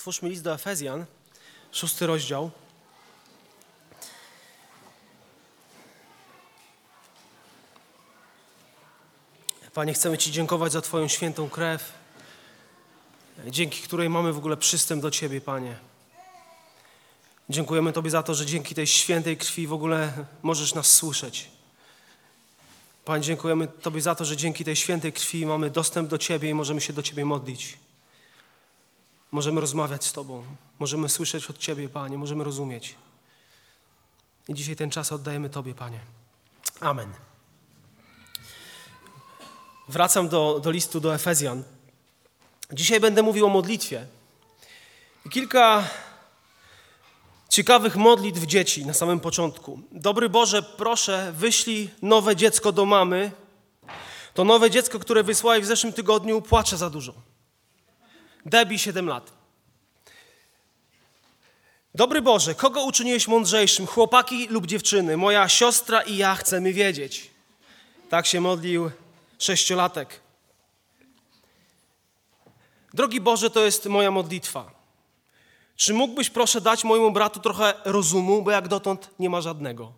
Otwórzmy list do Efezjan, szósty rozdział. Panie, chcemy Ci dziękować za Twoją świętą krew, dzięki której mamy w ogóle przystęp do Ciebie, Panie. Dziękujemy Tobie za to, że dzięki tej świętej krwi w ogóle możesz nas słyszeć. Panie, dziękujemy Tobie za to, że dzięki tej świętej krwi mamy dostęp do Ciebie i możemy się do Ciebie modlić. Możemy rozmawiać z Tobą, możemy słyszeć od Ciebie, Panie, możemy rozumieć. I dzisiaj ten czas oddajemy Tobie, Panie. Amen. Wracam do, do listu do Efezjan. Dzisiaj będę mówił o modlitwie. I kilka ciekawych modlitw dzieci na samym początku. Dobry Boże, proszę, wyślij nowe dziecko do mamy. To nowe dziecko, które wysłałeś w zeszłym tygodniu, płacze za dużo. Debi 7 lat. Dobry Boże, kogo uczyniłeś mądrzejszym, chłopaki lub dziewczyny? Moja siostra i ja chcemy wiedzieć. Tak się modlił sześciolatek. Drogi Boże, to jest moja modlitwa. Czy mógłbyś proszę dać mojemu bratu trochę rozumu, bo jak dotąd nie ma żadnego?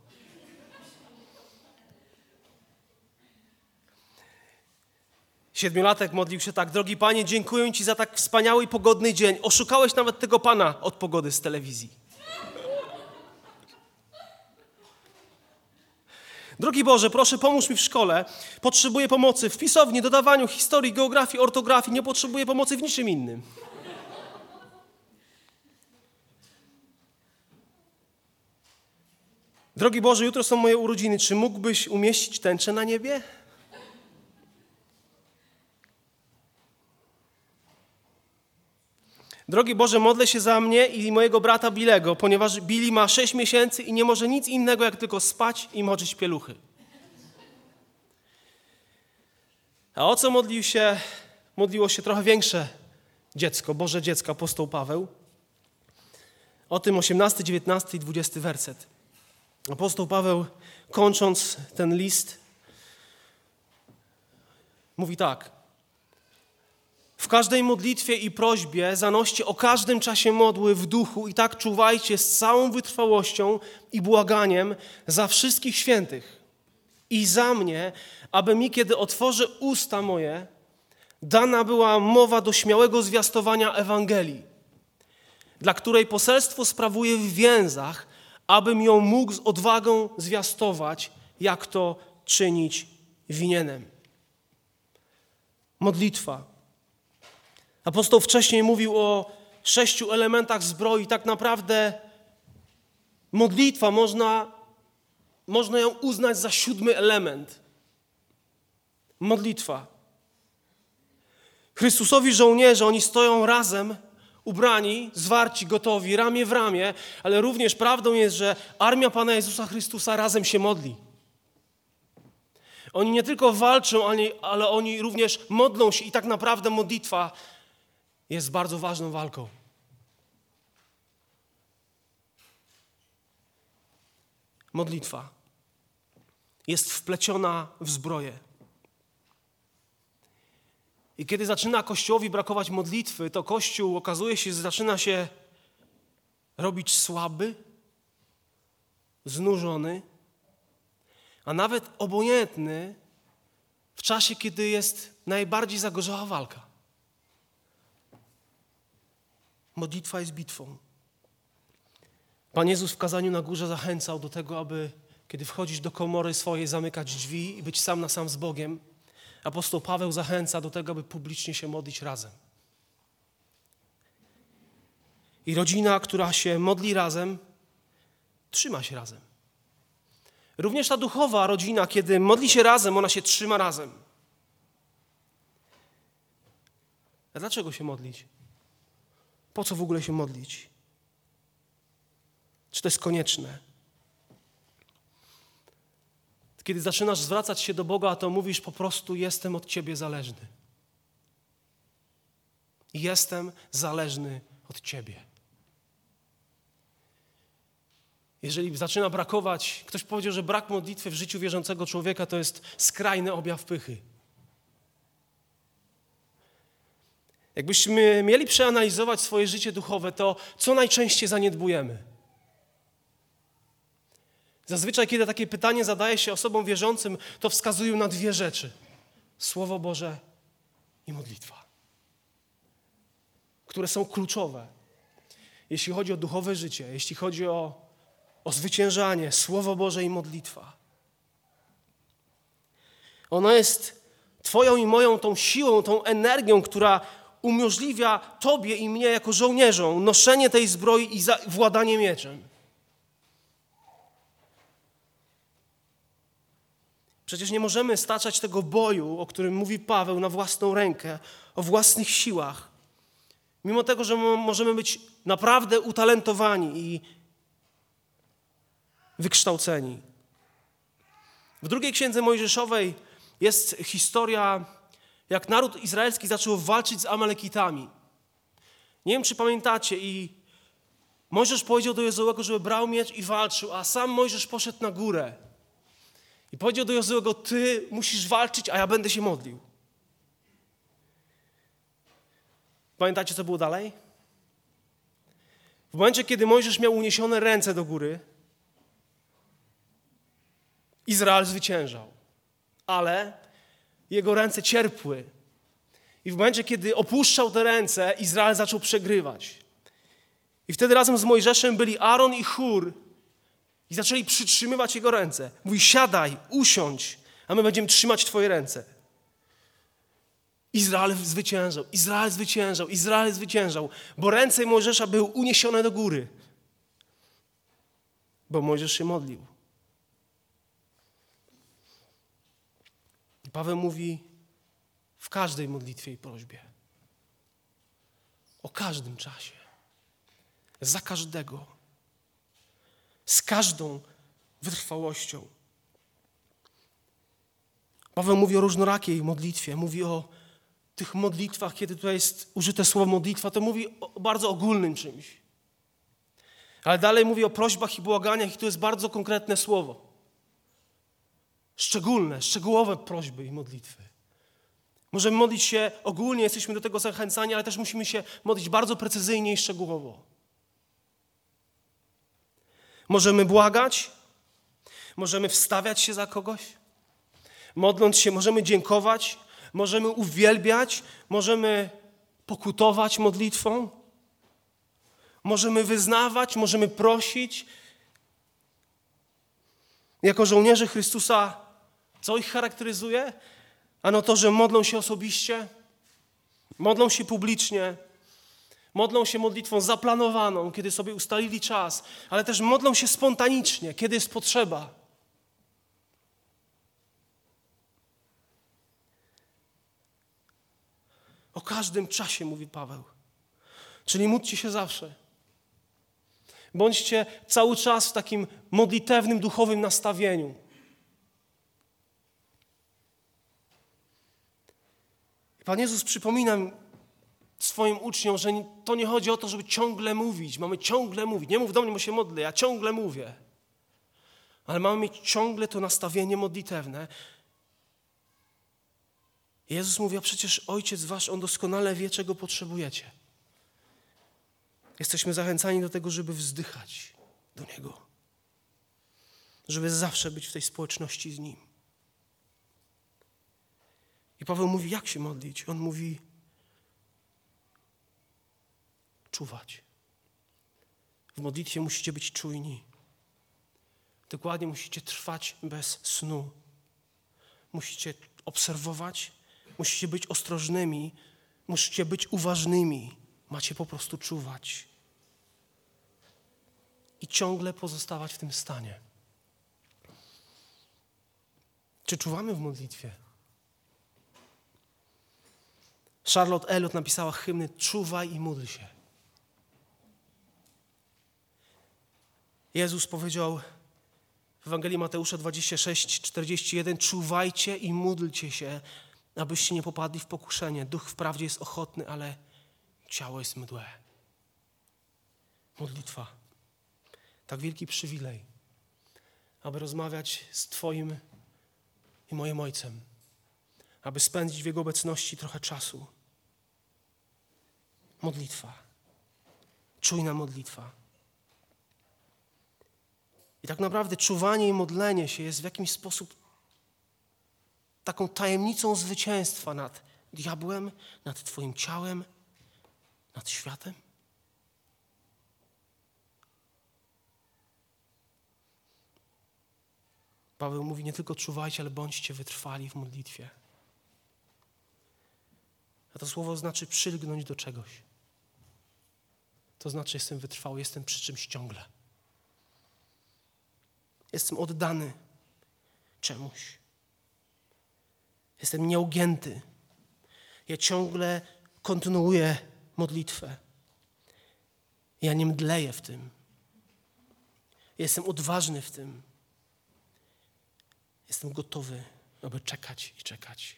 Siedmiolatek modlił się tak. Drogi Panie, dziękuję Ci za tak wspaniały i pogodny dzień. Oszukałeś nawet tego Pana od pogody z telewizji. Drogi Boże, proszę pomóż mi w szkole. Potrzebuję pomocy w pisowni, dodawaniu historii, geografii, ortografii. Nie potrzebuję pomocy w niczym innym. Drogi Boże, jutro są moje urodziny. Czy mógłbyś umieścić tęczę na niebie? Drogi Boże, modlę się za mnie i mojego brata Bilego, ponieważ Billy ma 6 miesięcy i nie może nic innego, jak tylko spać i moczyć pieluchy. A o co modlił się, modliło się trochę większe dziecko, Boże dziecko, apostoł Paweł? O tym 18, 19 i 20 werset. Apostoł Paweł, kończąc ten list, mówi tak. W każdej modlitwie i prośbie zanoście o każdym czasie modły w duchu i tak czuwajcie z całą wytrwałością i błaganiem za wszystkich świętych i za mnie, aby mi, kiedy otworzę usta moje, dana była mowa do śmiałego zwiastowania Ewangelii, dla której poselstwo sprawuję w więzach, abym ją mógł z odwagą zwiastować, jak to czynić winienem. Modlitwa. Apostoł wcześniej mówił o sześciu elementach zbroi. Tak naprawdę modlitwa można, można ją uznać za siódmy element. Modlitwa. Chrystusowi żołnierze, oni stoją razem, ubrani, zwarci, gotowi, ramię w ramię, ale również prawdą jest, że armia Pana Jezusa Chrystusa razem się modli. Oni nie tylko walczą, ale oni również modlą się i tak naprawdę modlitwa jest bardzo ważną walką. Modlitwa jest wpleciona w zbroję. I kiedy zaczyna Kościołowi brakować modlitwy, to Kościół okazuje się, że zaczyna się robić słaby, znużony, a nawet obojętny w czasie, kiedy jest najbardziej zagorzała walka. Modlitwa jest bitwą. Pan Jezus w kazaniu na górze zachęcał do tego, aby kiedy wchodzisz do komory swojej, zamykać drzwi i być sam na sam z Bogiem. Apostoł Paweł zachęca do tego, aby publicznie się modlić razem. I rodzina, która się modli razem, trzyma się razem. Również ta duchowa rodzina, kiedy modli się razem, ona się trzyma razem. A dlaczego się modlić? Po co w ogóle się modlić? Czy to jest konieczne? Kiedy zaczynasz zwracać się do Boga, to mówisz po prostu: Jestem od Ciebie zależny. Jestem zależny od Ciebie. Jeżeli zaczyna brakować, ktoś powiedział, że brak modlitwy w życiu wierzącego człowieka to jest skrajny objaw pychy. Jakbyśmy mieli przeanalizować swoje życie duchowe, to co najczęściej zaniedbujemy? Zazwyczaj, kiedy takie pytanie zadaje się osobom wierzącym, to wskazują na dwie rzeczy: Słowo Boże i modlitwa, które są kluczowe. Jeśli chodzi o duchowe życie, jeśli chodzi o, o zwyciężanie, Słowo Boże i modlitwa. Ona jest Twoją i moją tą siłą, tą energią, która umożliwia Tobie i mnie jako żołnierzom noszenie tej zbroi i władanie mieczem. Przecież nie możemy staczać tego boju, o którym mówi Paweł, na własną rękę, o własnych siłach. Mimo tego, że możemy być naprawdę utalentowani i wykształceni. W drugiej księdze Mojżeszowej jest historia, jak naród izraelski zaczął walczyć z Amalekitami. Nie wiem, czy pamiętacie, i Mojżesz powiedział do Jozułego, żeby brał miecz i walczył, a sam Mojżesz poszedł na górę. I powiedział do Jozułego, ty musisz walczyć, a ja będę się modlił. Pamiętacie, co było dalej? W momencie, kiedy Mojżesz miał uniesione ręce do góry, Izrael zwyciężał, ale jego ręce cierpły. I w momencie, kiedy opuszczał te ręce, Izrael zaczął przegrywać. I wtedy razem z Mojżeszem byli Aaron i Chur, i zaczęli przytrzymywać jego ręce. Mówi, siadaj, usiądź, a my będziemy trzymać twoje ręce. Izrael zwyciężał, Izrael zwyciężał, Izrael zwyciężał, bo ręce Mojżesza były uniesione do góry, bo Mojżesz się modlił. Paweł mówi w każdej modlitwie i prośbie, o każdym czasie, za każdego z każdą wytrwałością. Paweł mówi o różnorakiej modlitwie, mówi o tych modlitwach, kiedy tutaj jest użyte słowo modlitwa, to mówi o bardzo ogólnym czymś. Ale dalej mówi o prośbach i błaganiach i to jest bardzo konkretne słowo. Szczególne, szczegółowe prośby i modlitwy. Możemy modlić się ogólnie, jesteśmy do tego zachęcani, ale też musimy się modlić bardzo precyzyjnie i szczegółowo. Możemy błagać, możemy wstawiać się za kogoś, modląc się, możemy dziękować, możemy uwielbiać, możemy pokutować modlitwą, możemy wyznawać, możemy prosić. Jako żołnierze Chrystusa, co ich charakteryzuje? Ano to, że modlą się osobiście, modlą się publicznie, Modlą się modlitwą zaplanowaną, kiedy sobie ustalili czas, ale też modlą się spontanicznie, kiedy jest potrzeba. O każdym czasie, mówi Paweł. Czyli módlcie się zawsze. Bądźcie cały czas w takim modlitewnym, duchowym nastawieniu. Pan Jezus przypomina swoim uczniom, że to nie chodzi o to, żeby ciągle mówić. Mamy ciągle mówić. Nie mów do mnie, bo się modlę, ja ciągle mówię. Ale mamy mieć ciągle to nastawienie modlitewne. Jezus mówi, a przecież Ojciec Wasz, On doskonale wie, czego potrzebujecie. Jesteśmy zachęcani do tego, żeby wzdychać do Niego. Żeby zawsze być w tej społeczności z Nim. I Paweł mówi, jak się modlić? On mówi, czuwać. W modlitwie musicie być czujni. Dokładnie musicie trwać bez snu. Musicie obserwować, musicie być ostrożnymi, musicie być uważnymi. Macie po prostu czuwać. I ciągle pozostawać w tym stanie. Czy czuwamy w modlitwie? Charlotte Elliot napisała hymny Czuwaj i módl się. Jezus powiedział w Ewangelii Mateusza 26, 41: Czuwajcie i módlcie się, abyście nie popadli w pokuszenie. Duch wprawdzie jest ochotny, ale ciało jest mdłe. Modlitwa. Tak wielki przywilej, aby rozmawiać z Twoim i moim Ojcem, aby spędzić w Jego obecności trochę czasu. Modlitwa. Czujna modlitwa. I tak naprawdę czuwanie i modlenie się jest w jakiś sposób taką tajemnicą zwycięstwa nad diabłem, nad Twoim ciałem, nad światem. Paweł mówi nie tylko czuwajcie, ale bądźcie wytrwali w modlitwie. A to słowo znaczy przylgnąć do czegoś. To znaczy jestem wytrwały, jestem przy czymś ciągle. Jestem oddany czemuś. Jestem nieugięty. Ja ciągle kontynuuję modlitwę. Ja nie mdleję w tym. Jestem odważny w tym. Jestem gotowy, aby czekać i czekać.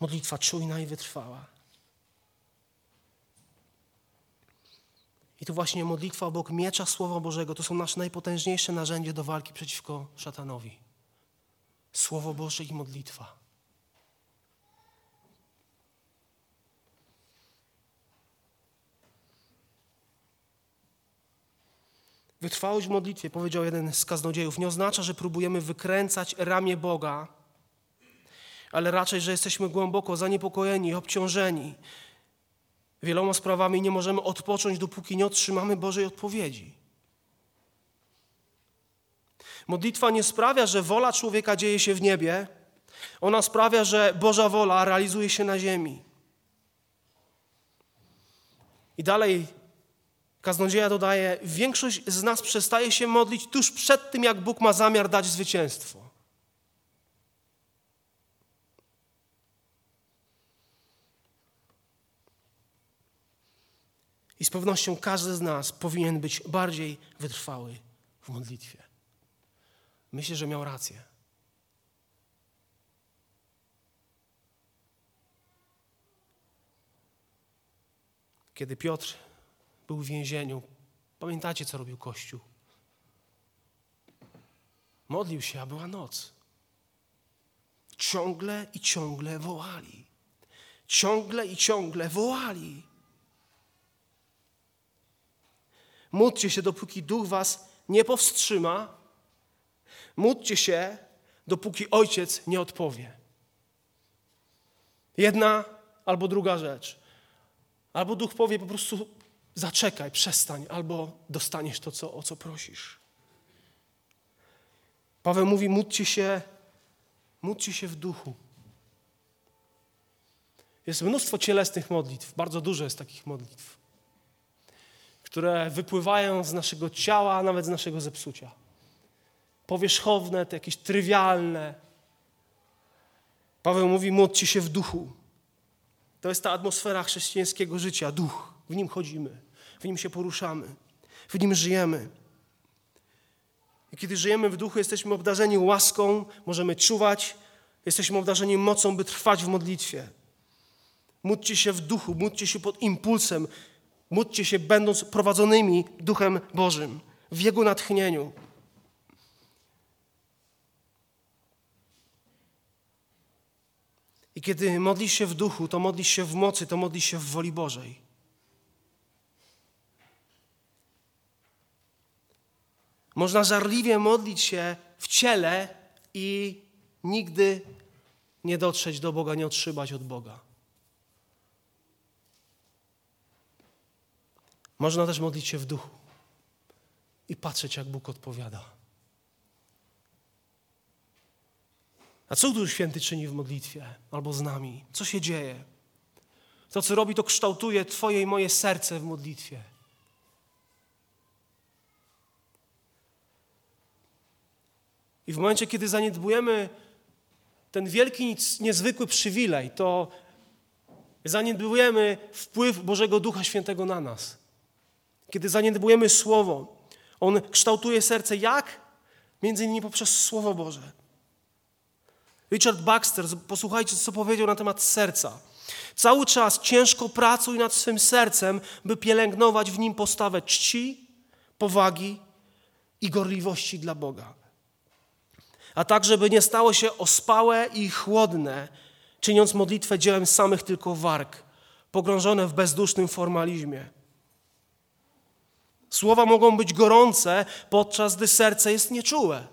Modlitwa czujna i wytrwała. I tu właśnie modlitwa obok miecza Słowa Bożego to są nasze najpotężniejsze narzędzie do walki przeciwko szatanowi. Słowo Boże i modlitwa. Wytrwałość w modlitwie, powiedział jeden z kaznodziejów, nie oznacza, że próbujemy wykręcać ramię Boga, ale raczej, że jesteśmy głęboko zaniepokojeni, obciążeni wieloma sprawami nie możemy odpocząć, dopóki nie otrzymamy Bożej odpowiedzi. Modlitwa nie sprawia, że wola człowieka dzieje się w niebie, ona sprawia, że Boża wola realizuje się na ziemi. I dalej kaznodzieja dodaje: Większość z nas przestaje się modlić tuż przed tym, jak Bóg ma zamiar dać zwycięstwo. I z pewnością każdy z nas powinien być bardziej wytrwały w modlitwie. Myślę, że miał rację. Kiedy Piotr był w więzieniu, pamiętacie, co robił Kościół? Modlił się, a była noc. Ciągle i ciągle wołali. Ciągle i ciągle wołali. Módlcie się, dopóki duch was nie powstrzyma. Módlcie się, dopóki ojciec nie odpowie. Jedna albo druga rzecz. Albo duch powie po prostu zaczekaj, przestań, albo dostaniesz to, co, o co prosisz. Paweł mówi, módlcie się, módlcie się w duchu. Jest mnóstwo cielesnych modlitw, bardzo dużo jest takich modlitw które wypływają z naszego ciała, a nawet z naszego zepsucia. Powierzchowne, te jakieś trywialne. Paweł mówi, módlcie się w duchu. To jest ta atmosfera chrześcijańskiego życia, duch. W nim chodzimy, w nim się poruszamy, w nim żyjemy. I kiedy żyjemy w duchu, jesteśmy obdarzeni łaską, możemy czuwać, jesteśmy obdarzeni mocą, by trwać w modlitwie. Módlcie się w duchu, módlcie się pod impulsem, Módlcie się, będąc prowadzonymi Duchem Bożym, w Jego natchnieniu. I kiedy modlisz się w duchu, to modlisz się w mocy, to modlisz się w woli Bożej. Można żarliwie modlić się w ciele i nigdy nie dotrzeć do Boga, nie otrzymać od Boga. Można też modlić się w duchu i patrzeć, jak Bóg odpowiada. A co Duch Święty czyni w modlitwie albo z nami? Co się dzieje? To, co robi, to kształtuje Twoje i moje serce w modlitwie. I w momencie, kiedy zaniedbujemy ten wielki, niezwykły przywilej, to zaniedbujemy wpływ Bożego Ducha Świętego na nas. Kiedy zaniedbujemy Słowo, On kształtuje serce jak? Między innymi poprzez Słowo Boże. Richard Baxter, posłuchajcie, co powiedział na temat serca. Cały czas ciężko pracuj nad swym sercem, by pielęgnować w nim postawę czci, powagi i gorliwości dla Boga. A tak, żeby nie stało się ospałe i chłodne, czyniąc modlitwę dziełem samych tylko warg pogrążone w bezdusznym formalizmie. Słowa mogą być gorące, podczas gdy serce jest nieczułe.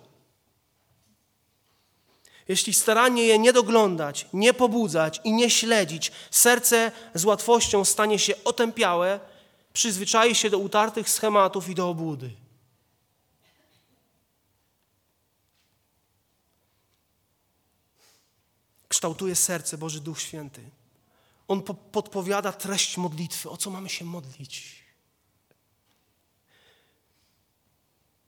Jeśli starannie je nie doglądać, nie pobudzać i nie śledzić, serce z łatwością stanie się otępiałe, przyzwyczai się do utartych schematów i do obłudy. Kształtuje serce Boży Duch Święty. On po podpowiada treść modlitwy, o co mamy się modlić.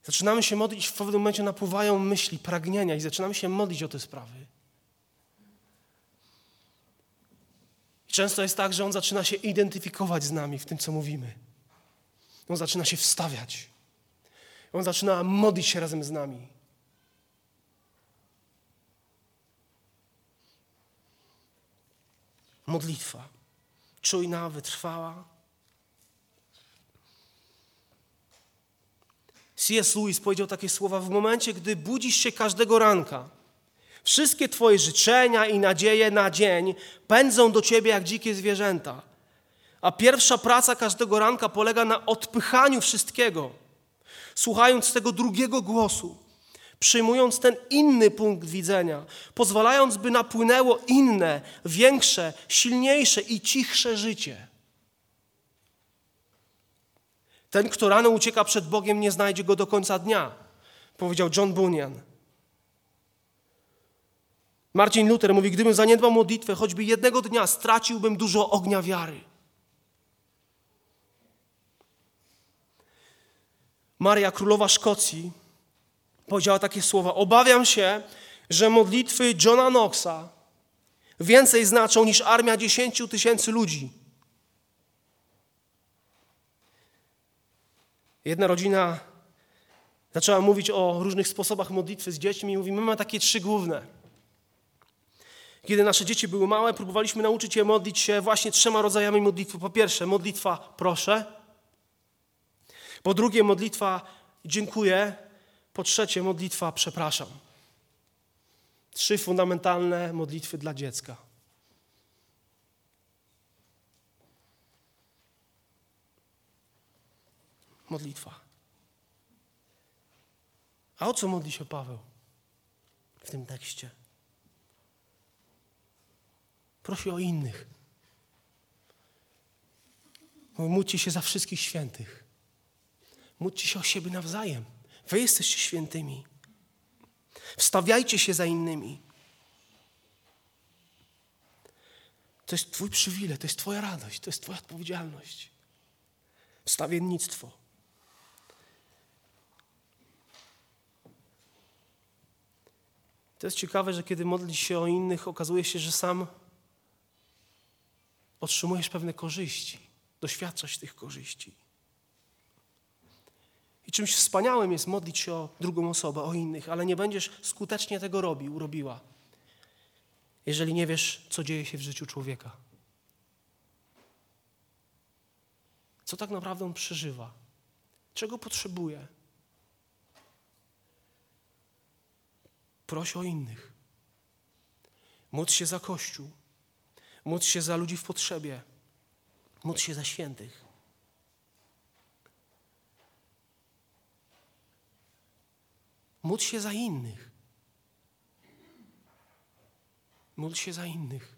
Zaczynamy się modlić, w pewnym momencie napływają myśli, pragnienia i zaczynamy się modlić o te sprawy. I często jest tak, że On zaczyna się identyfikować z nami w tym, co mówimy. On zaczyna się wstawiać. On zaczyna modlić się razem z nami. Modlitwa. Czujna, wytrwała. C.S. Lewis powiedział takie słowa: W momencie, gdy budzisz się każdego ranka, wszystkie Twoje życzenia i nadzieje na dzień pędzą do Ciebie jak dzikie zwierzęta. A pierwsza praca każdego ranka polega na odpychaniu wszystkiego, słuchając tego drugiego głosu, przyjmując ten inny punkt widzenia, pozwalając, by napłynęło inne, większe, silniejsze i cichsze życie. Ten, kto rano ucieka przed Bogiem, nie znajdzie go do końca dnia, powiedział John Bunyan. Marcin Luther mówi: Gdybym zaniedbał modlitwę, choćby jednego dnia, straciłbym dużo ognia wiary. Maria, królowa Szkocji, powiedziała takie słowa: Obawiam się, że modlitwy Johna Knoxa więcej znaczą niż armia dziesięciu tysięcy ludzi. Jedna rodzina zaczęła mówić o różnych sposobach modlitwy z dziećmi i mówi, my mamy takie trzy główne. Kiedy nasze dzieci były małe, próbowaliśmy nauczyć je modlić się właśnie trzema rodzajami modlitwy. Po pierwsze, modlitwa proszę. Po drugie, modlitwa dziękuję. Po trzecie, modlitwa przepraszam. Trzy fundamentalne modlitwy dla dziecka. Modlitwa. A o co modli się Paweł w tym tekście? Prosi o innych. Módlcie się za wszystkich świętych. Módlcie się o siebie nawzajem. Wy jesteście świętymi. Wstawiajcie się za innymi. To jest Twój przywilej, to jest Twoja radość, to jest Twoja odpowiedzialność. Wstawiennictwo. To jest ciekawe, że kiedy modlisz się o innych, okazuje się, że sam otrzymujesz pewne korzyści, doświadczasz tych korzyści. I czymś wspaniałym jest modlić się o drugą osobę, o innych, ale nie będziesz skutecznie tego robił, robiła, jeżeli nie wiesz, co dzieje się w życiu człowieka. Co tak naprawdę on przeżywa? Czego potrzebuje? Proś o innych. Módl się za Kościół. Módl się za ludzi w potrzebie. Módl się za świętych. Módl się za innych. Módl się za innych.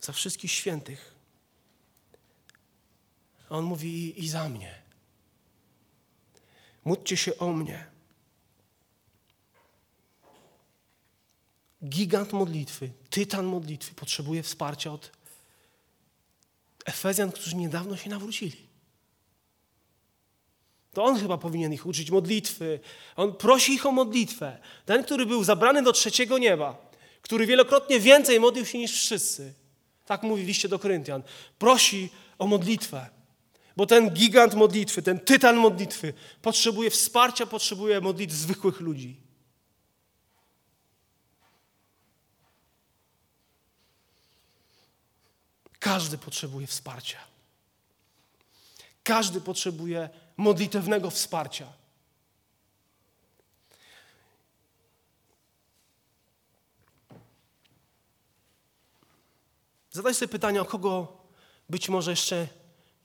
Za wszystkich świętych. A on mówi i, i za mnie. Módlcie się o mnie. Gigant modlitwy, tytan modlitwy potrzebuje wsparcia od Efezjan, którzy niedawno się nawrócili. To on chyba powinien ich uczyć modlitwy. On prosi ich o modlitwę. Ten, który był zabrany do trzeciego nieba, który wielokrotnie więcej modlił się niż wszyscy. Tak mówi liście do Koryntian. Prosi o modlitwę. Bo ten gigant modlitwy, ten tytan modlitwy potrzebuje wsparcia, potrzebuje modlitw zwykłych ludzi. Każdy potrzebuje wsparcia. Każdy potrzebuje modlitewnego wsparcia. Zadaj sobie pytanie, o kogo być może jeszcze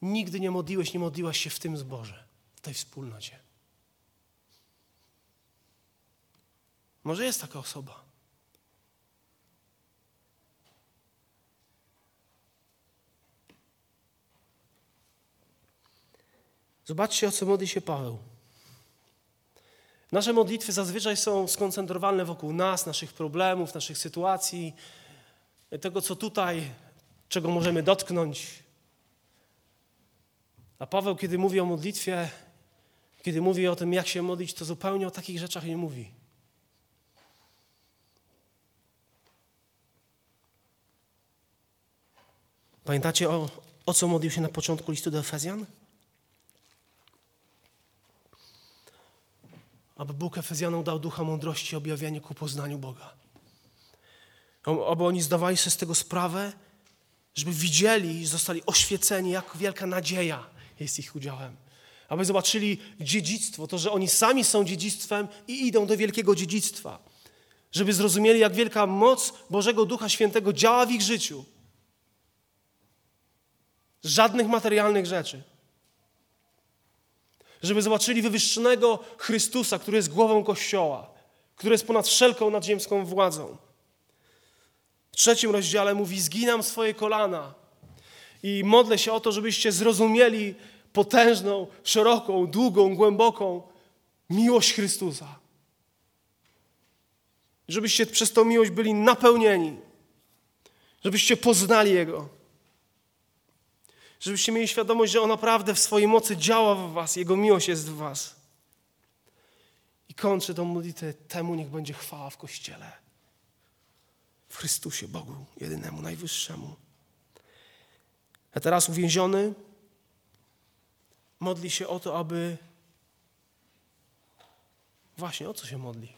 nigdy nie modliłeś, nie modliłaś się w tym zborze, w tej wspólnocie. Może jest taka osoba. Zobaczcie, o co modli się Paweł. Nasze modlitwy zazwyczaj są skoncentrowane wokół nas, naszych problemów, naszych sytuacji, tego, co tutaj, czego możemy dotknąć. A Paweł, kiedy mówi o modlitwie, kiedy mówi o tym, jak się modlić, to zupełnie o takich rzeczach nie mówi. Pamiętacie, o, o co modlił się na początku listu do Efezjan? aby Bóg Efezjanom dał ducha mądrości i objawienie ku poznaniu Boga. Aby oni zdawali sobie z tego sprawę, żeby widzieli i zostali oświeceni, jak wielka nadzieja jest ich udziałem. Aby zobaczyli dziedzictwo, to, że oni sami są dziedzictwem i idą do wielkiego dziedzictwa. Żeby zrozumieli, jak wielka moc Bożego Ducha Świętego działa w ich życiu. Żadnych materialnych rzeczy żeby zobaczyli wywyższonego Chrystusa, który jest głową Kościoła, który jest ponad wszelką nadziemską władzą. W trzecim rozdziale mówi: Zginam swoje kolana i modlę się o to, żebyście zrozumieli potężną, szeroką, długą, głęboką miłość Chrystusa. Żebyście przez tą miłość byli napełnieni, żebyście poznali Jego żebyście mieli świadomość, że On naprawdę w swojej mocy działa w Was, Jego miłość jest w Was. I kończę tą modlitwę, temu niech będzie chwała w Kościele. W Chrystusie, Bogu, jedynemu, najwyższemu. A teraz uwięziony modli się o to, aby właśnie o co się modli?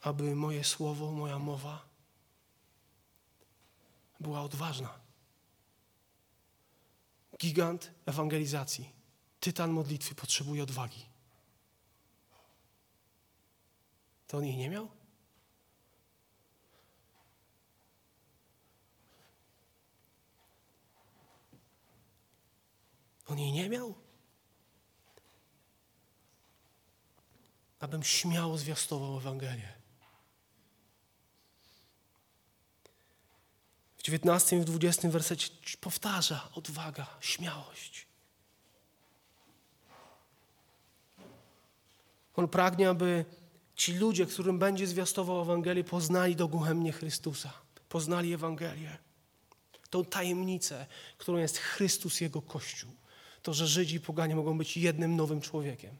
Aby moje słowo, moja mowa była odważna. Gigant ewangelizacji, tytan modlitwy potrzebuje odwagi. To on jej nie miał? On jej nie miał? Abym śmiało zwiastował Ewangelię. W 19 i w 20 wersecie powtarza odwaga, śmiałość. On pragnie, aby ci ludzie, którym będzie zwiastował Ewangelię, poznali dogłębnie Chrystusa, poznali Ewangelię. Tą tajemnicę, którą jest Chrystus, Jego Kościół. To, że Żydzi i poganie mogą być jednym nowym człowiekiem.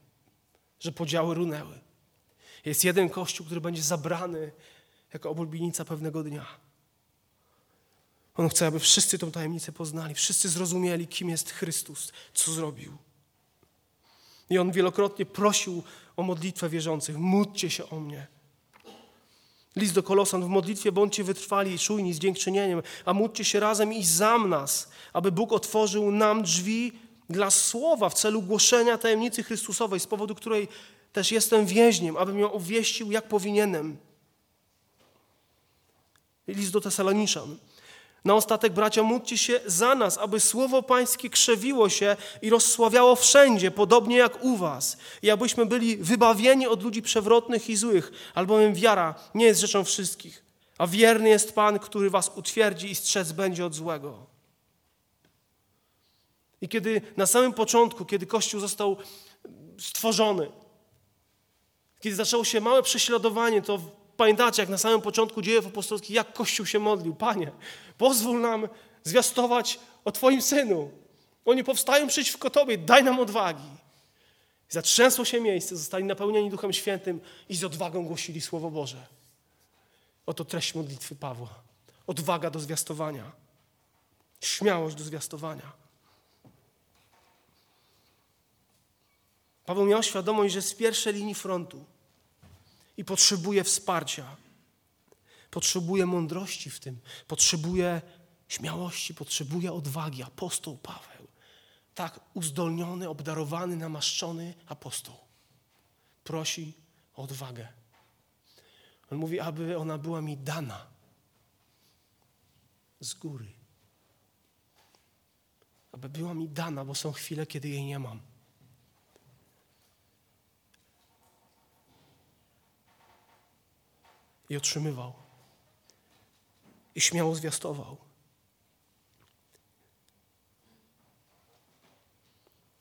Że podziały runęły. Jest jeden Kościół, który będzie zabrany jako oblubienica pewnego dnia. On chce, aby wszyscy tą tajemnicę poznali, wszyscy zrozumieli, kim jest Chrystus, co zrobił. I on wielokrotnie prosił o modlitwę wierzących: módlcie się o mnie. List do Kolosan w modlitwie bądźcie wytrwali i czujni z dziękczynieniem, a módlcie się razem i za nas, aby Bóg otworzył nam drzwi dla słowa w celu głoszenia tajemnicy Chrystusowej, z powodu której też jestem więźniem, abym ją uwieścił jak powinienem. List do Tesaloniczan. Na ostatek, bracia, módlcie się za nas, aby słowo Pańskie krzewiło się i rozsławiało wszędzie, podobnie jak u Was, i abyśmy byli wybawieni od ludzi przewrotnych i złych, albowiem wiara nie jest rzeczą wszystkich, a wierny jest Pan, który Was utwierdzi i strzec będzie od złego. I kiedy na samym początku, kiedy Kościół został stworzony, kiedy zaczęło się małe prześladowanie, to Pamiętacie, jak na samym początku dziejów apostolskich, jak Kościół się modlił. Panie, pozwól nam zwiastować o Twoim Synu. Oni powstają przeciwko Tobie, daj nam odwagi. Zatrzęsło się miejsce, zostali napełnieni Duchem Świętym i z odwagą głosili Słowo Boże. Oto treść modlitwy Pawła. Odwaga do zwiastowania. Śmiałość do zwiastowania. Paweł miał świadomość, że z pierwszej linii frontu i potrzebuje wsparcia. Potrzebuje mądrości w tym, potrzebuje śmiałości, potrzebuje odwagi. Apostoł Paweł, tak uzdolniony, obdarowany, namaszczony apostoł, prosi o odwagę. On mówi, aby ona była mi dana z góry. Aby była mi dana, bo są chwile, kiedy jej nie mam. I otrzymywał. I śmiało zwiastował.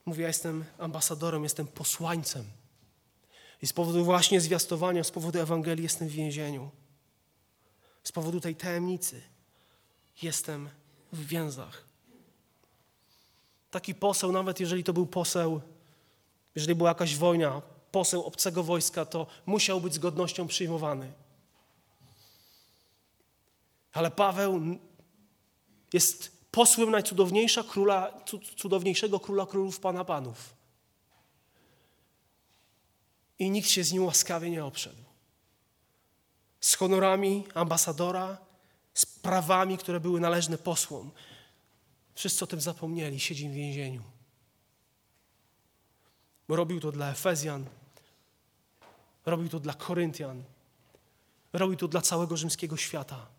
Mówi, ja jestem ambasadorem, jestem posłańcem. I z powodu właśnie zwiastowania, z powodu Ewangelii jestem w więzieniu. Z powodu tej tajemnicy jestem w więzach. Taki poseł, nawet jeżeli to był poseł, jeżeli była jakaś wojna, poseł obcego wojska, to musiał być z godnością przyjmowany. Ale Paweł jest posłem najcudowniejsza króla, cudowniejszego króla królów Pana Panów. I nikt się z nim łaskawie nie obszedł. Z honorami ambasadora, z prawami, które były należne posłom. Wszyscy o tym zapomnieli, siedzi w więzieniu. Robił to dla Efezjan, robił to dla Koryntian, robił to dla całego rzymskiego świata.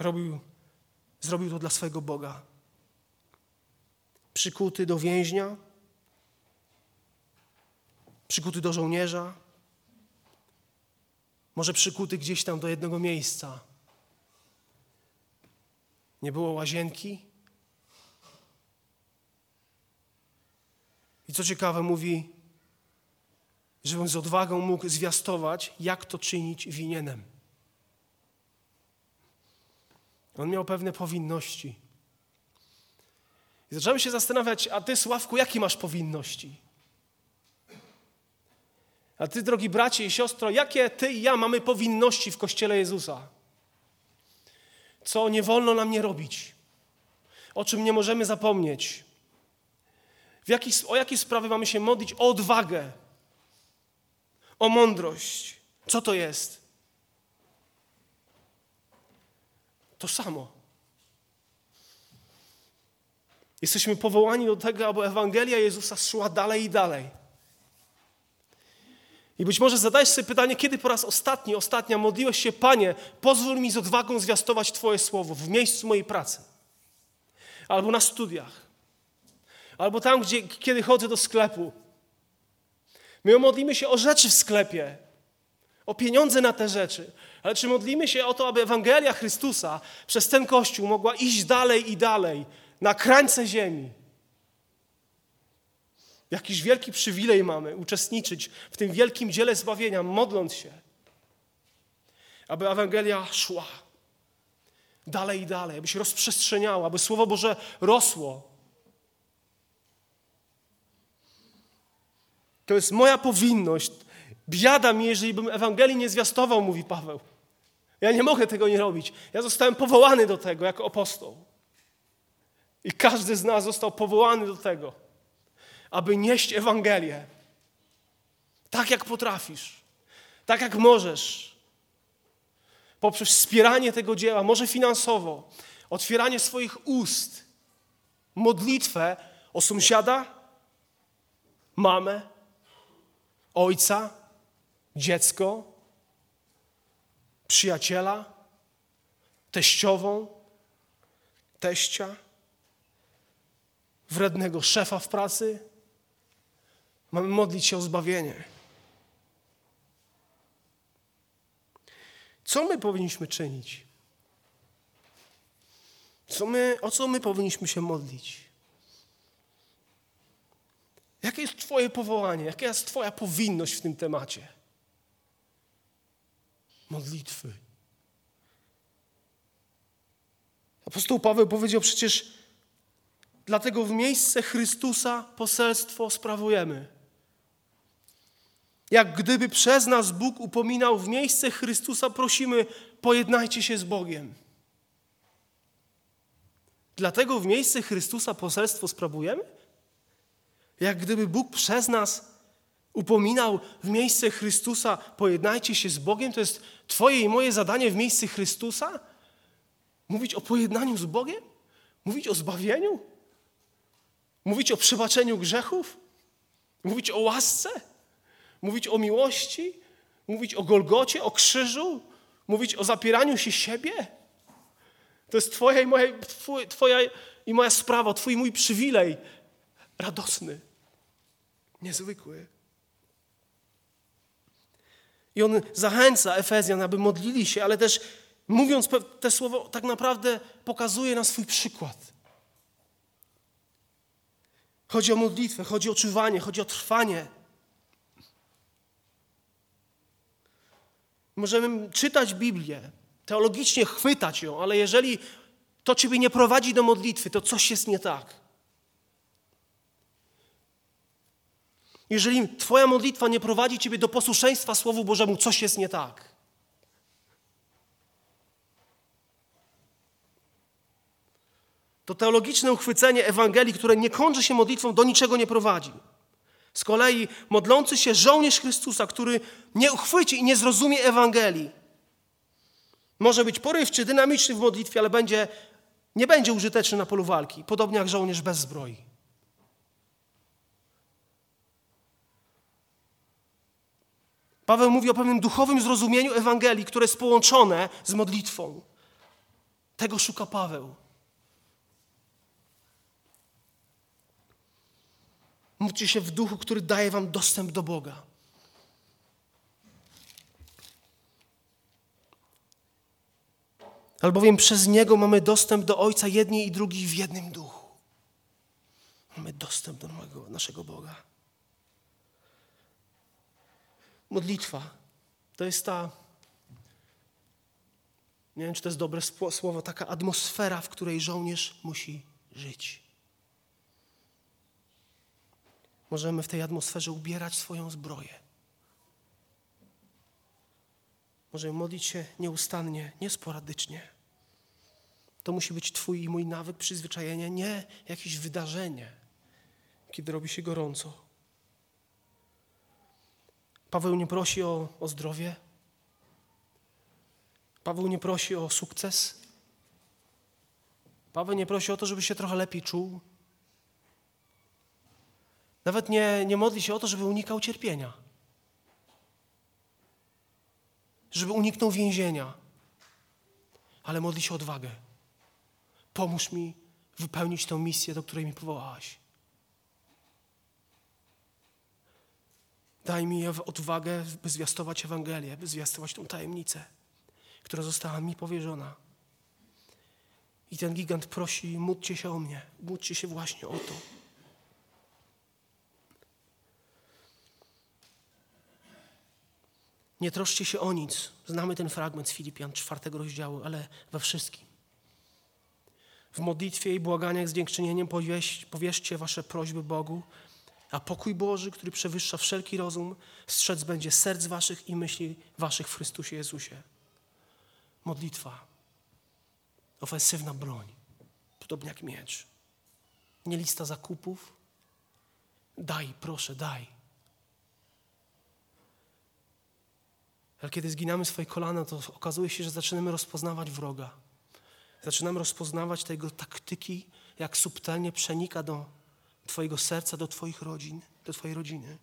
Robił Zrobił to dla swojego Boga. Przykuty do więźnia, przykuty do żołnierza, może przykuty gdzieś tam do jednego miejsca. Nie było łazienki. I co ciekawe, mówi, żebym z odwagą mógł zwiastować, jak to czynić winienem. On miał pewne powinności. I zacząłem się zastanawiać, a ty, Sławku, jakie masz powinności? A ty, drogi bracie i siostro, jakie ty i ja mamy powinności w Kościele Jezusa? Co nie wolno nam nie robić? O czym nie możemy zapomnieć? O jakie sprawy mamy się modlić? O odwagę, o mądrość. Co to jest? To samo. Jesteśmy powołani do tego, aby Ewangelia Jezusa szła dalej i dalej. I być może zadajesz sobie pytanie, kiedy po raz ostatni, ostatnia modliłeś się, Panie, pozwól mi z odwagą zwiastować Twoje słowo w miejscu mojej pracy, albo na studiach, albo tam, gdzie, kiedy chodzę do sklepu. My modlimy się o rzeczy w sklepie, o pieniądze na te rzeczy, ale czy modlimy się o to, aby Ewangelia Chrystusa przez ten Kościół mogła iść dalej i dalej, na krańce ziemi? Jakiś wielki przywilej mamy uczestniczyć w tym wielkim dziele zbawienia, modląc się, aby Ewangelia szła dalej i dalej, aby się rozprzestrzeniała, aby Słowo Boże rosło. To jest moja powinność, Biada mi, jeżeli bym Ewangelii nie zwiastował, mówi Paweł. Ja nie mogę tego nie robić. Ja zostałem powołany do tego jako apostoł. I każdy z nas został powołany do tego, aby nieść Ewangelię. Tak jak potrafisz, tak jak możesz. Poprzez wspieranie tego dzieła, może finansowo, otwieranie swoich ust, modlitwę o sąsiada, mamę, ojca, dziecko, przyjaciela, teściową, teścia, wrednego szefa w pracy. Mamy modlić się o zbawienie. Co my powinniśmy czynić? Co my, o co my powinniśmy się modlić? Jakie jest Twoje powołanie? Jaka jest Twoja powinność w tym temacie? Modlitwy. Apostoł Paweł powiedział przecież, dlatego w miejsce Chrystusa poselstwo sprawujemy. Jak gdyby przez nas Bóg upominał, w miejsce Chrystusa prosimy, pojednajcie się z Bogiem. Dlatego w miejsce Chrystusa poselstwo sprawujemy? Jak gdyby Bóg przez nas upominał w miejsce Chrystusa, pojednajcie się z Bogiem, to jest Twoje i moje zadanie w miejscu Chrystusa? Mówić o pojednaniu z Bogiem? Mówić o zbawieniu? Mówić o przebaczeniu grzechów? Mówić o łasce? Mówić o miłości? Mówić o Golgocie, o krzyżu? Mówić o zapieraniu się siebie? To jest Twoja i moja, twoja i moja sprawa, Twój i mój przywilej. Radosny, niezwykły. I on zachęca Efezjan, aby modlili się, ale też mówiąc te słowo, tak naprawdę pokazuje na swój przykład. Chodzi o modlitwę, chodzi o czuwanie, chodzi o trwanie. Możemy czytać Biblię, teologicznie chwytać ją, ale jeżeli to Ciebie nie prowadzi do modlitwy, to coś jest nie tak. Jeżeli Twoja modlitwa nie prowadzi Ciebie do posłuszeństwa Słowu Bożemu, coś jest nie tak. To teologiczne uchwycenie Ewangelii, które nie kończy się modlitwą, do niczego nie prowadzi. Z kolei modlący się żołnierz Chrystusa, który nie uchwyci i nie zrozumie Ewangelii, może być porywczy, dynamiczny w modlitwie, ale będzie, nie będzie użyteczny na polu walki, podobnie jak żołnierz bez zbroi. Paweł mówi o pewnym duchowym zrozumieniu Ewangelii, które jest połączone z modlitwą. Tego szuka Paweł. Módlcie się w duchu, który daje wam dostęp do Boga. Albowiem przez Niego mamy dostęp do Ojca jedni i drugi w jednym duchu. Mamy dostęp do naszego Boga. Modlitwa to jest ta, nie wiem czy to jest dobre słowo, taka atmosfera, w której żołnierz musi żyć. Możemy w tej atmosferze ubierać swoją zbroję. Możemy modlić się nieustannie, niesporadycznie. To musi być Twój i mój nawyk, przyzwyczajenie, nie jakieś wydarzenie, kiedy robi się gorąco. Paweł nie prosi o, o zdrowie. Paweł nie prosi o sukces. Paweł nie prosi o to, żeby się trochę lepiej czuł. Nawet nie, nie modli się o to, żeby unikał cierpienia. Żeby uniknął więzienia. Ale modli się o odwagę. Pomóż mi wypełnić tę misję, do której mi powołałaś. Daj mi odwagę, by zwiastować Ewangelię, by zwiastować tą tajemnicę, która została mi powierzona. I ten gigant prosi, módlcie się o mnie, módlcie się właśnie o to. Nie troszcie się o nic. Znamy ten fragment z Filipian czwartego rozdziału, ale we wszystkim. W modlitwie i błaganiach z dziękczynieniem powierzcie wasze prośby Bogu, a pokój Boży, który przewyższa wszelki rozum, strzec będzie serc waszych i myśli waszych w Chrystusie Jezusie. Modlitwa. Ofensywna broń. Podobnie jak miecz. Nie lista zakupów. Daj, proszę, daj. Ale kiedy zginamy swoje kolana, to okazuje się, że zaczynamy rozpoznawać wroga. Zaczynamy rozpoznawać tego taktyki, jak subtelnie przenika do Twojego serca, do Twoich rodzin, do Twojej rodziny.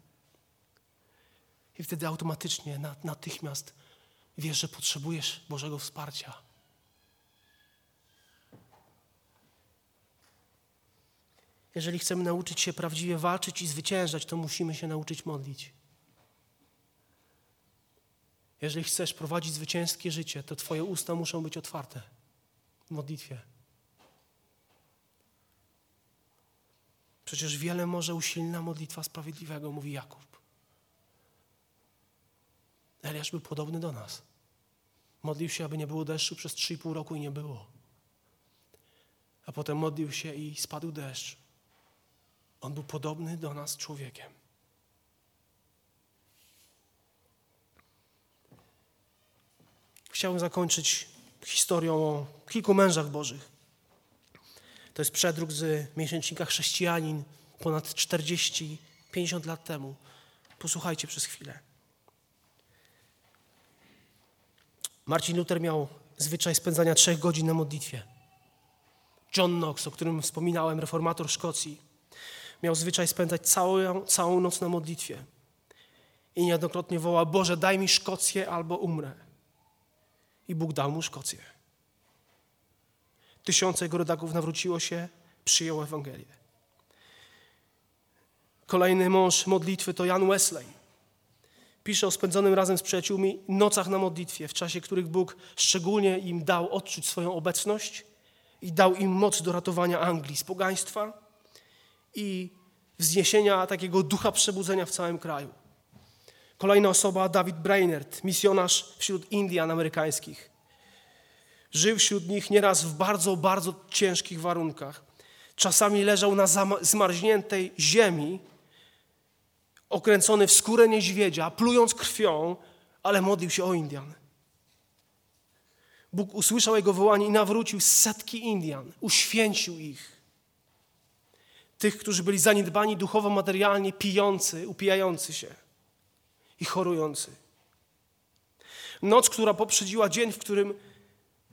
I wtedy automatycznie, natychmiast wiesz, że potrzebujesz Bożego wsparcia. Jeżeli chcemy nauczyć się prawdziwie walczyć i zwyciężać, to musimy się nauczyć modlić. Jeżeli chcesz prowadzić zwycięskie życie, to Twoje usta muszą być otwarte w modlitwie. Przecież wiele może usilna modlitwa sprawiedliwego, mówi Jakub. Eliasz był podobny do nas. Modlił się, aby nie było deszczu przez trzy i pół roku i nie było. A potem modlił się i spadł deszcz. On był podobny do nas człowiekiem. Chciałbym zakończyć historią o kilku mężach bożych. To jest przedruk z miesięcznika Chrześcijanin ponad 40-50 lat temu. Posłuchajcie przez chwilę. Marcin Luther miał zwyczaj spędzania trzech godzin na modlitwie. John Knox, o którym wspominałem, reformator Szkocji, miał zwyczaj spędzać całą, całą noc na modlitwie. i niejednokrotnie wołał: Boże, daj mi Szkocję albo umrę. I Bóg dał mu Szkocję. Tysiące jego rodaków nawróciło się, przyjęło Ewangelię. Kolejny mąż modlitwy to Jan Wesley. Pisze o spędzonym razem z przyjaciółmi nocach na modlitwie, w czasie których Bóg szczególnie im dał odczuć swoją obecność i dał im moc do ratowania Anglii z pogaństwa i wzniesienia takiego ducha przebudzenia w całym kraju. Kolejna osoba, David Brainerd, misjonarz wśród Indian amerykańskich. Żył wśród nich nieraz w bardzo, bardzo ciężkich warunkach. Czasami leżał na zmarzniętej ziemi, okręcony w skórę niedźwiedzia, plując krwią, ale modlił się o Indian. Bóg usłyszał jego wołanie i nawrócił setki Indian, uświęcił ich. Tych, którzy byli zaniedbani duchowo, materialnie, pijący, upijający się i chorujący. Noc, która poprzedziła dzień, w którym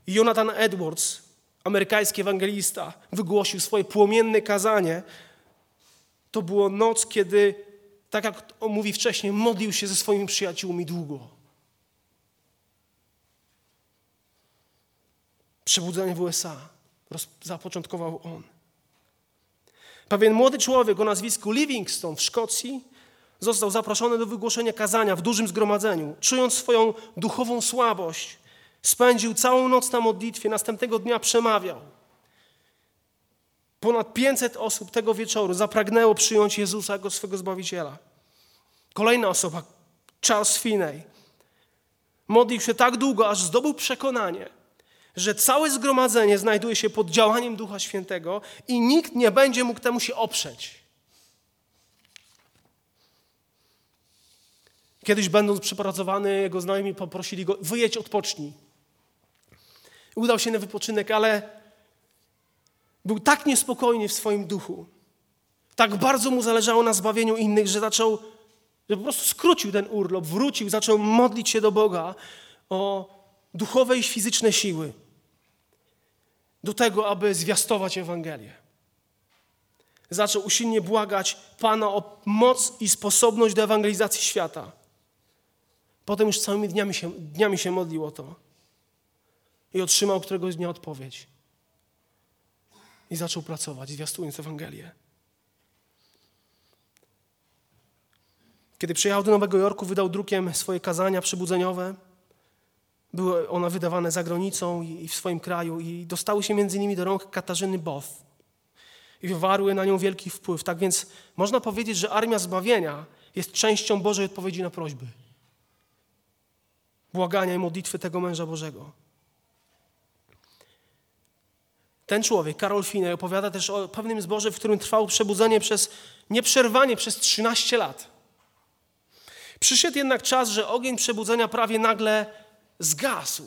Jonathan Edwards, amerykański ewangelista, wygłosił swoje płomienne kazanie, to było noc, kiedy, tak jak on mówi wcześniej, modlił się ze swoimi przyjaciółmi długo. Przebudzenie w USA zapoczątkował on. Pewien młody człowiek o nazwisku Livingston w Szkocji został zaproszony do wygłoszenia kazania w dużym zgromadzeniu. Czując swoją duchową słabość, spędził całą noc na modlitwie, następnego dnia przemawiał. Ponad 500 osób tego wieczoru zapragnęło przyjąć Jezusa jako swego Zbawiciela. Kolejna osoba, Charles Finney, modlił się tak długo, aż zdobył przekonanie, że całe zgromadzenie znajduje się pod działaniem Ducha Świętego i nikt nie będzie mógł temu się oprzeć. Kiedyś będąc przepracowany, jego znajomi poprosili go, wyjedź, odpocznij. Udał się na wypoczynek, ale był tak niespokojny w swoim duchu, tak bardzo mu zależało na zbawieniu innych, że zaczął, że po prostu skrócił ten urlop, wrócił, zaczął modlić się do Boga o duchowe i fizyczne siły do tego, aby zwiastować Ewangelię. Zaczął usilnie błagać Pana o moc i sposobność do ewangelizacji świata. Potem już całymi dniami się, dniami się modlił o to. I otrzymał któregoś dnia odpowiedź. I zaczął pracować, zwiastując Ewangelię. Kiedy przyjechał do Nowego Jorku, wydał drukiem swoje kazania przebudzeniowe. Były one wydawane za granicą i w swoim kraju i dostały się między innymi do rąk Katarzyny Both. I wywarły na nią wielki wpływ. Tak więc można powiedzieć, że Armia Zbawienia jest częścią Bożej odpowiedzi na prośby błagania i modlitwy tego męża Bożego. Ten człowiek, Karol Finney, opowiada też o pewnym zborze, w którym trwało przebudzenie przez nieprzerwanie przez 13 lat. Przyszedł jednak czas, że ogień przebudzenia prawie nagle zgasł.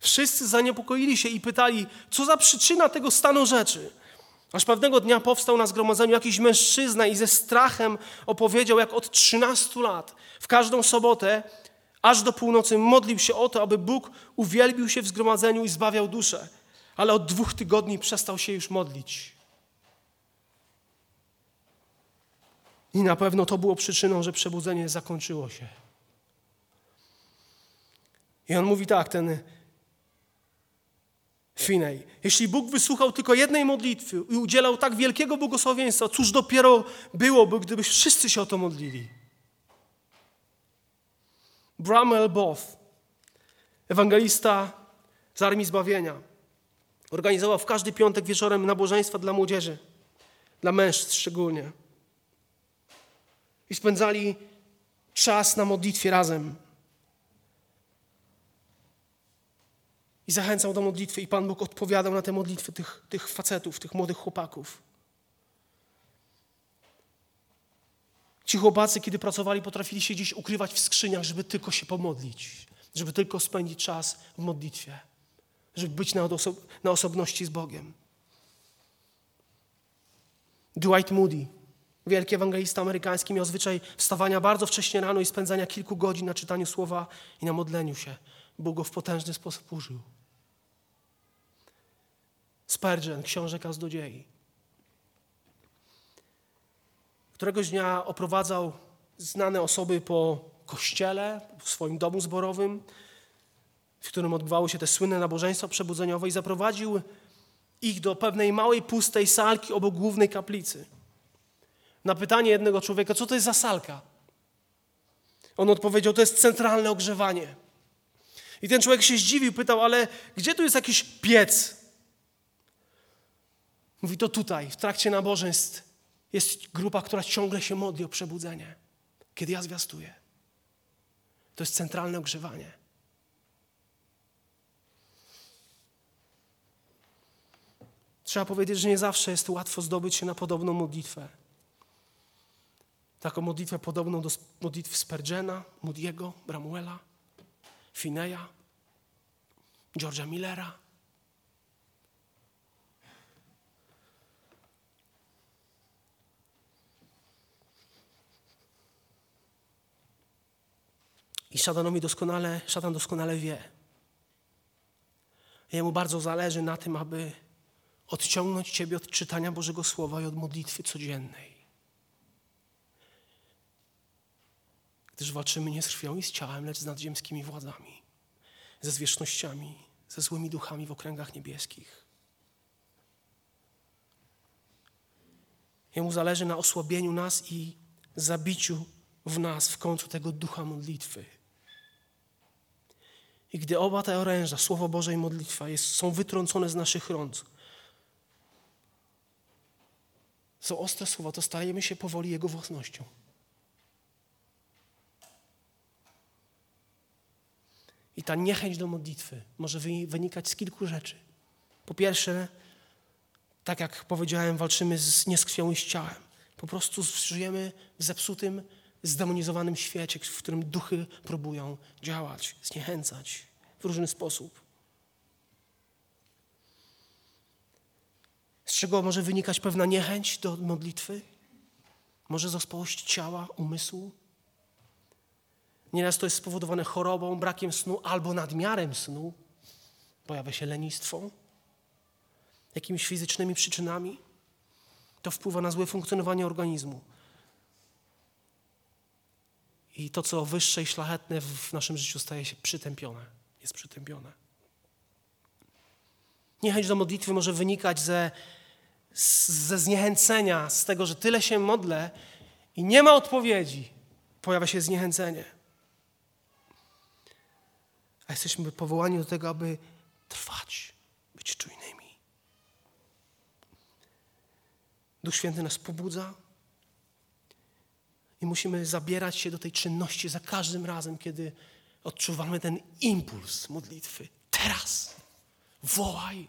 Wszyscy zaniepokoili się i pytali, co za przyczyna tego stanu rzeczy. Aż pewnego dnia powstał na zgromadzeniu jakiś mężczyzna i ze strachem opowiedział, jak od 13 lat w każdą sobotę Aż do północy modlił się o to, aby Bóg uwielbił się w zgromadzeniu i zbawiał duszę, ale od dwóch tygodni przestał się już modlić. I na pewno to było przyczyną, że przebudzenie zakończyło się. I on mówi tak, ten Finej. Jeśli Bóg wysłuchał tylko jednej modlitwy i udzielał tak wielkiego błogosławieństwa, cóż dopiero byłoby, gdyby wszyscy się o to modlili? Bramwell Both, ewangelista z Armii Zbawienia, organizował w każdy piątek wieczorem nabożeństwa dla młodzieży, dla mężczyzn szczególnie. I spędzali czas na modlitwie razem. I zachęcał do modlitwy, i Pan Bóg odpowiadał na te modlitwy tych, tych facetów, tych młodych chłopaków. Ci chłopacy, kiedy pracowali, potrafili się gdzieś ukrywać w skrzyniach, żeby tylko się pomodlić, żeby tylko spędzić czas w modlitwie, żeby być na, na osobności z Bogiem. Dwight Moody, wielki ewangelista amerykański, miał zwyczaj wstawania bardzo wcześnie rano i spędzania kilku godzin na czytaniu słowa i na modleniu się. Bóg go w potężny sposób użył. Spurgeon, książę kaznodziei. Któregoś dnia oprowadzał znane osoby po kościele, w swoim domu zborowym, w którym odbywały się te słynne nabożeństwa przebudzeniowe i zaprowadził ich do pewnej małej, pustej salki obok głównej kaplicy. Na pytanie jednego człowieka, co to jest za salka? On odpowiedział, to jest centralne ogrzewanie. I ten człowiek się zdziwił, pytał, ale gdzie tu jest jakiś piec? Mówi, to tutaj, w trakcie nabożeństw jest grupa, która ciągle się modli o przebudzenie, kiedy ja zwiastuję. To jest centralne ogrzewanie. Trzeba powiedzieć, że nie zawsze jest łatwo zdobyć się na podobną modlitwę. Taką modlitwę podobną do modlitwy Spurgeona, Moody'ego, Bramuela, Fineya, George'a Millera. I szatanowi doskonale, szatan doskonale wie. Jemu bardzo zależy na tym, aby odciągnąć Ciebie od czytania Bożego Słowa i od modlitwy codziennej. Gdyż walczymy nie z krwią i z ciałem, lecz z nadziemskimi władzami, ze zwierzchnościami, ze złymi duchami w okręgach niebieskich. Jemu zależy na osłabieniu nas i zabiciu w nas w końcu tego ducha modlitwy. I gdy oba te oręża, Słowo Boże i modlitwa, jest, są wytrącone z naszych rąk, są ostre słowa, to stajemy się powoli Jego własnością. I ta niechęć do modlitwy może wynikać z kilku rzeczy. Po pierwsze, tak jak powiedziałem, walczymy z z ciałem. Po prostu żyjemy w zepsutym, zdemonizowanym świecie, w którym duchy próbują działać, zniechęcać w różny sposób. Z czego może wynikać pewna niechęć do modlitwy? Może zespołość ciała, umysłu? Nieraz to jest spowodowane chorobą, brakiem snu albo nadmiarem snu. Pojawia się lenistwo, jakimiś fizycznymi przyczynami. To wpływa na złe funkcjonowanie organizmu. I to, co wyższe i szlachetne w naszym życiu staje się przytępione, jest przytępione. Niechęć do modlitwy może wynikać ze, ze zniechęcenia, z tego, że tyle się modlę i nie ma odpowiedzi. Pojawia się zniechęcenie. A jesteśmy powołani do tego, aby trwać, być czujnymi. Duch Święty nas pobudza i musimy zabierać się do tej czynności za każdym razem, kiedy odczuwamy ten impuls modlitwy. Teraz wołaj.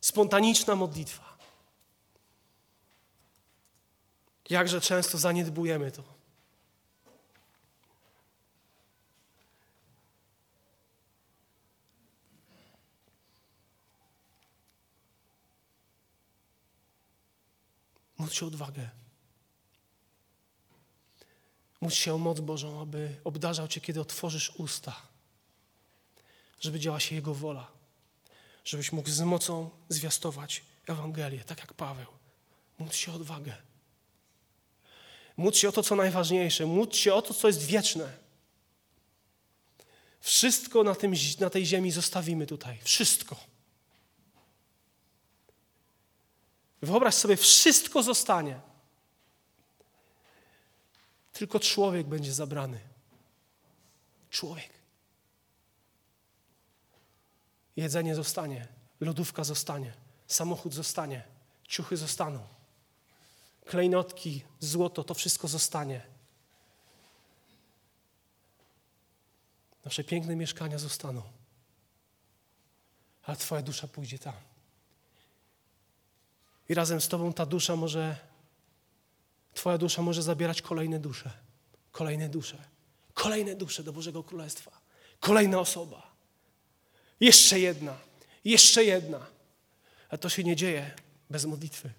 Spontaniczna modlitwa. Jakże często zaniedbujemy to. Módl się o odwagę. Módl się o moc Bożą, aby obdarzał Cię, kiedy otworzysz usta, żeby działa się Jego wola, żebyś mógł z mocą zwiastować Ewangelię, tak jak Paweł. Módl się o odwagę. Módl się o to, co najważniejsze. Módl się o to, co jest wieczne. Wszystko na, tym, na tej ziemi zostawimy tutaj. Wszystko. Wyobraź sobie, wszystko zostanie. Tylko człowiek będzie zabrany. Człowiek. Jedzenie zostanie, lodówka zostanie, samochód zostanie, ciuchy zostaną, klejnotki, złoto, to wszystko zostanie. Nasze piękne mieszkania zostaną, a Twoja dusza pójdzie tam. I razem z Tobą ta dusza może, Twoja dusza może zabierać kolejne dusze, kolejne dusze, kolejne dusze do Bożego Królestwa, kolejna osoba. Jeszcze jedna, jeszcze jedna. A to się nie dzieje bez modlitwy.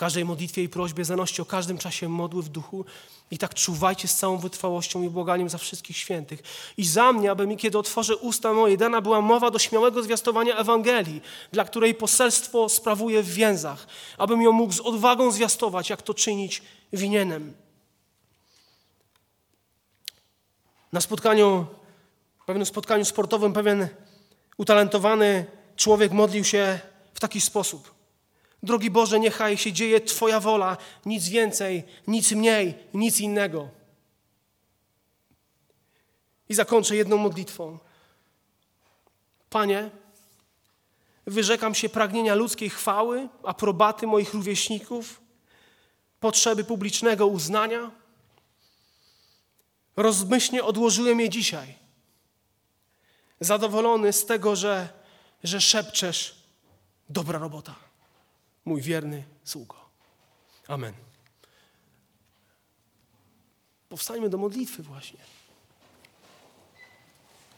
Każdej modlitwie i prośbie zanoście o każdym czasie modły w duchu i tak czuwajcie z całą wytrwałością i błaganiem za wszystkich świętych. I za mnie, aby mi, kiedy otworzę usta moje, dana była mowa do śmiałego zwiastowania Ewangelii, dla której poselstwo sprawuję w więzach, abym ją mógł z odwagą zwiastować, jak to czynić winienem. Na spotkaniu, pewnym spotkaniu sportowym pewien utalentowany człowiek modlił się w taki sposób. Drogi Boże, niechaj się dzieje Twoja wola, nic więcej, nic mniej, nic innego. I zakończę jedną modlitwą. Panie, wyrzekam się pragnienia ludzkiej chwały, aprobaty moich rówieśników, potrzeby publicznego uznania. Rozmyślnie odłożyłem je dzisiaj. Zadowolony z tego, że, że szepczesz, dobra robota mój wierny sługo. Amen. Powstańmy do modlitwy właśnie.